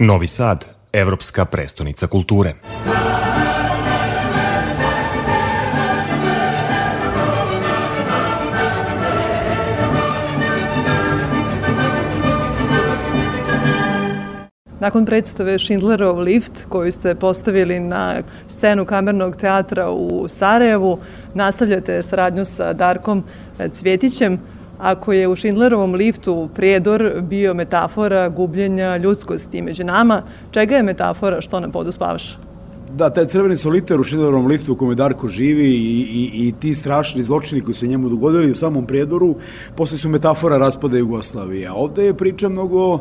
Novi Sad, evropska prestonica kulture. Nakon predstave Schindlerov lift koju ste postavili na scenu kamernog teatra u Sarajevu, nastavljate saradnju sa Darkom Cvjetićem. Ako je u Schindlerovom liftu prijedor bio metafora gubljenja ljudskosti među nama, čega je metafora što nam poduspavaš? Da, taj crveni soliter u Schindlerovom liftu u kome Darko živi i, i, i ti strašni zločini koji su njemu dogodili u samom prijedoru, posle su metafora raspada Jugoslavije. Ovde je priča mnogo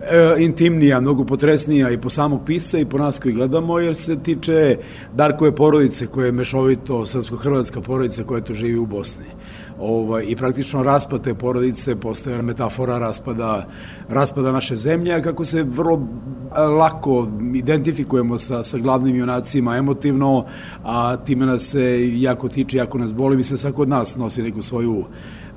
e, intimnija, mnogo potresnija i po samog pisa i po nas koji gledamo, jer se tiče Darkove porodice koje je mešovito srpsko-hrvatska porodica koja to živi u Bosni ovaj, i praktično raspad te porodice postaje metafora raspada, raspada naše zemlje, kako se vrlo lako identifikujemo sa, sa glavnim junacima emotivno, a time nas se jako tiče, jako nas boli, mislim svako od nas nosi neku svoju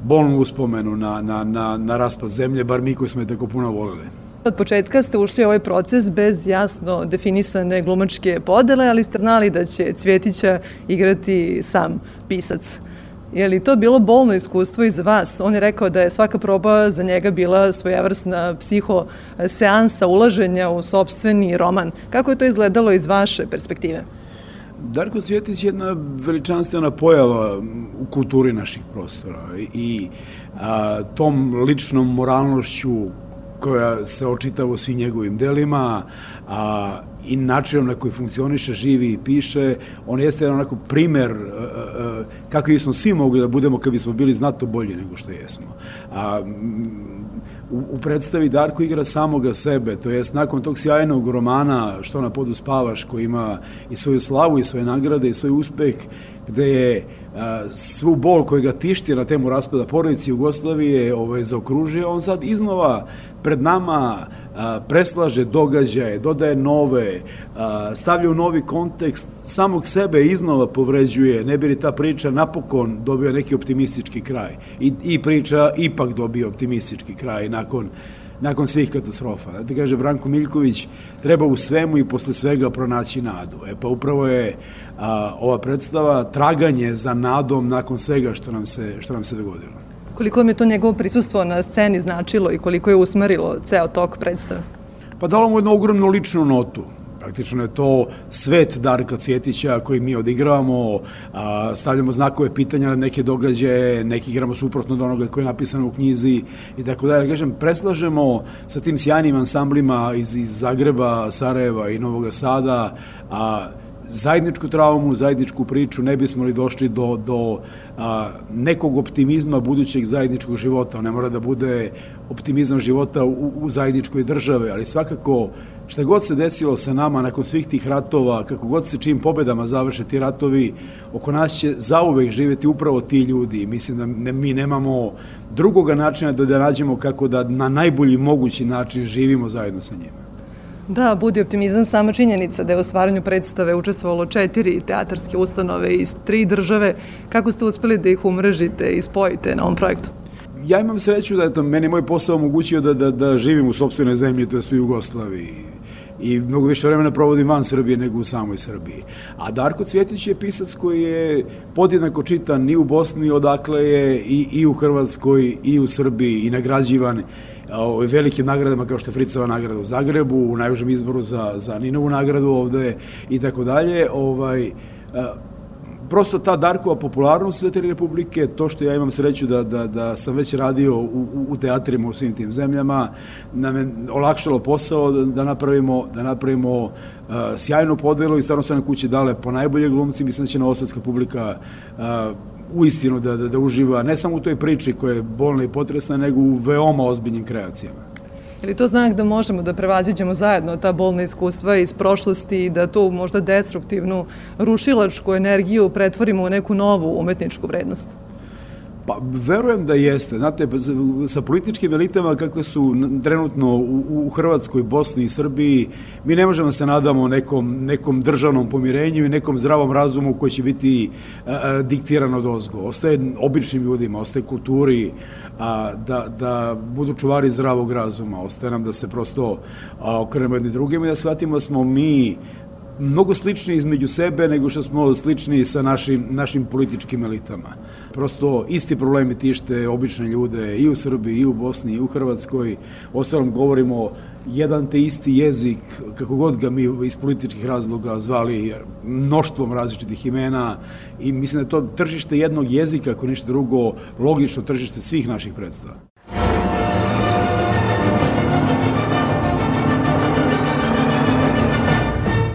bolnu uspomenu na, na, na, na raspad zemlje, bar mi koji smo je tako puno volili. Od početka ste ušli u ovaj proces bez jasno definisane glumačke podele, ali ste znali da će Cvjetića igrati sam pisac. Je li to bilo bolno iskustvo i za vas? On je rekao da je svaka proba za njega bila svojevrsna psiho seansa ulaženja u sobstveni roman. Kako je to izgledalo iz vaše perspektive? Darko Svjetić je jedna veličanstvena pojava u kulturi naših prostora i a, tom ličnom moralnošću koja se očitava u svim njegovim delima, a i načinom na koji funkcioniše, živi i piše, on jeste jedan onako primer uh, uh, kakvi smo svi mogli da budemo kad bismo bili znato bolji nego što jesmo. A, u, u predstavi Darko igra samoga sebe, to jest nakon tog sjajnog romana Što na podu spavaš, koji ima i svoju slavu i svoje nagrade i svoj uspeh, gde je svu bol koja ga tišti na temu raspada porodice Jugoslavije ovaj, zaokružio, on sad iznova pred nama preslaže događaje, dodaje nove, stavlja u novi kontekst, samog sebe iznova povređuje, ne bi li ta priča napokon dobio neki optimistički kraj. I, i priča ipak dobio optimistički kraj nakon nakon svih katastrofa. Da kaže Branko Miljković, treba u svemu i posle svega pronaći nadu. E pa upravo je a, ova predstava traganje za nadom nakon svega što nam se, što nam se dogodilo. Koliko vam je to njegovo prisustvo na sceni značilo i koliko je usmerilo ceo tok predstave? Pa dalo mu jednu ogromnu ličnu notu. Praktično je to svet Darka Cvjetića koji mi odigravamo, a, stavljamo znakove pitanja na neke događaje, neki igramo suprotno od onoga koje je napisano u knjizi i tako dalje. Kažem, preslažemo sa tim sjajnim ansamblima iz, iz Zagreba, Sarajeva i Novog Sada, a zajedničku traumu, zajedničku priču, ne bismo li došli do, do a, nekog optimizma budućeg zajedničkog života. Ne mora da bude optimizam života u, u zajedničkoj države, ali svakako šta god se desilo sa nama nakon svih tih ratova, kako god se čim pobedama završe ti ratovi, oko nas će zauvek živeti upravo ti ljudi. Mislim da ne, mi nemamo drugoga načina da da nađemo kako da na najbolji mogući način živimo zajedno sa njima. Da, budi optimizam sama činjenica da je u stvaranju predstave učestvovalo četiri teatarske ustanove iz tri države. Kako ste uspeli da ih umrežite i spojite na ovom projektu? Ja imam sreću da je to meni moj posao omogućio da, da, da živim u sobstvenoj zemlji, to je u Jugoslaviji i mnogo više vremena provodim van Srbije nego u samoj Srbiji. A Darko Cvjetić je pisac koji je podjednako čitan i u Bosni, odakle je i, i u Hrvatskoj i u Srbiji i nagrađivan ovaj, velikim nagradama kao što je Fricova nagrada u Zagrebu, u najužem izboru za, za Ninovu nagradu ovde i tako dalje. Ovaj, prosto ta Darkova popularnost Sveteri Republike, to što ja imam sreću da, da, da sam već radio u, u teatrima u svim tim zemljama, nam je olakšalo posao da, da napravimo, da napravimo uh, sjajnu podelu i stvarno su na kući dale po najbolje glumci, mislim da će Novosadska publika uh, u istinu da, da, da uživa ne samo u toj priči koja je bolna i potresna, nego u veoma ozbiljnim kreacijama. Je li to znak da možemo da prevaziđemo zajedno ta bolna iskustva iz prošlosti i da tu možda destruktivnu rušilačku energiju pretvorimo u neku novu umetničku vrednost? Pa, verujem da jeste. Znate, sa političkim elitama kakve su trenutno u, u Hrvatskoj, Bosni i Srbiji, mi ne možemo se nadamo nekom, nekom državnom pomirenju i nekom zdravom razumu koji će biti a, diktiran od ozgo. Ostaje običnim ljudima, ostaje kulturi a, da, da budu čuvari zdravog razuma. Ostaje nam da se prosto a, okrenemo jedni drugima i da shvatimo da smo mi mnogo slični između sebe nego što smo slični sa našim, našim političkim elitama. Prosto isti problemi tište obične ljude i u Srbiji, i u Bosni, i u Hrvatskoj. Ostalom govorimo jedan te isti jezik, kako god ga mi iz političkih razloga zvali mnoštvom različitih imena i mislim da je to tržište jednog jezika, ako ništa drugo, logično tržište svih naših predstava.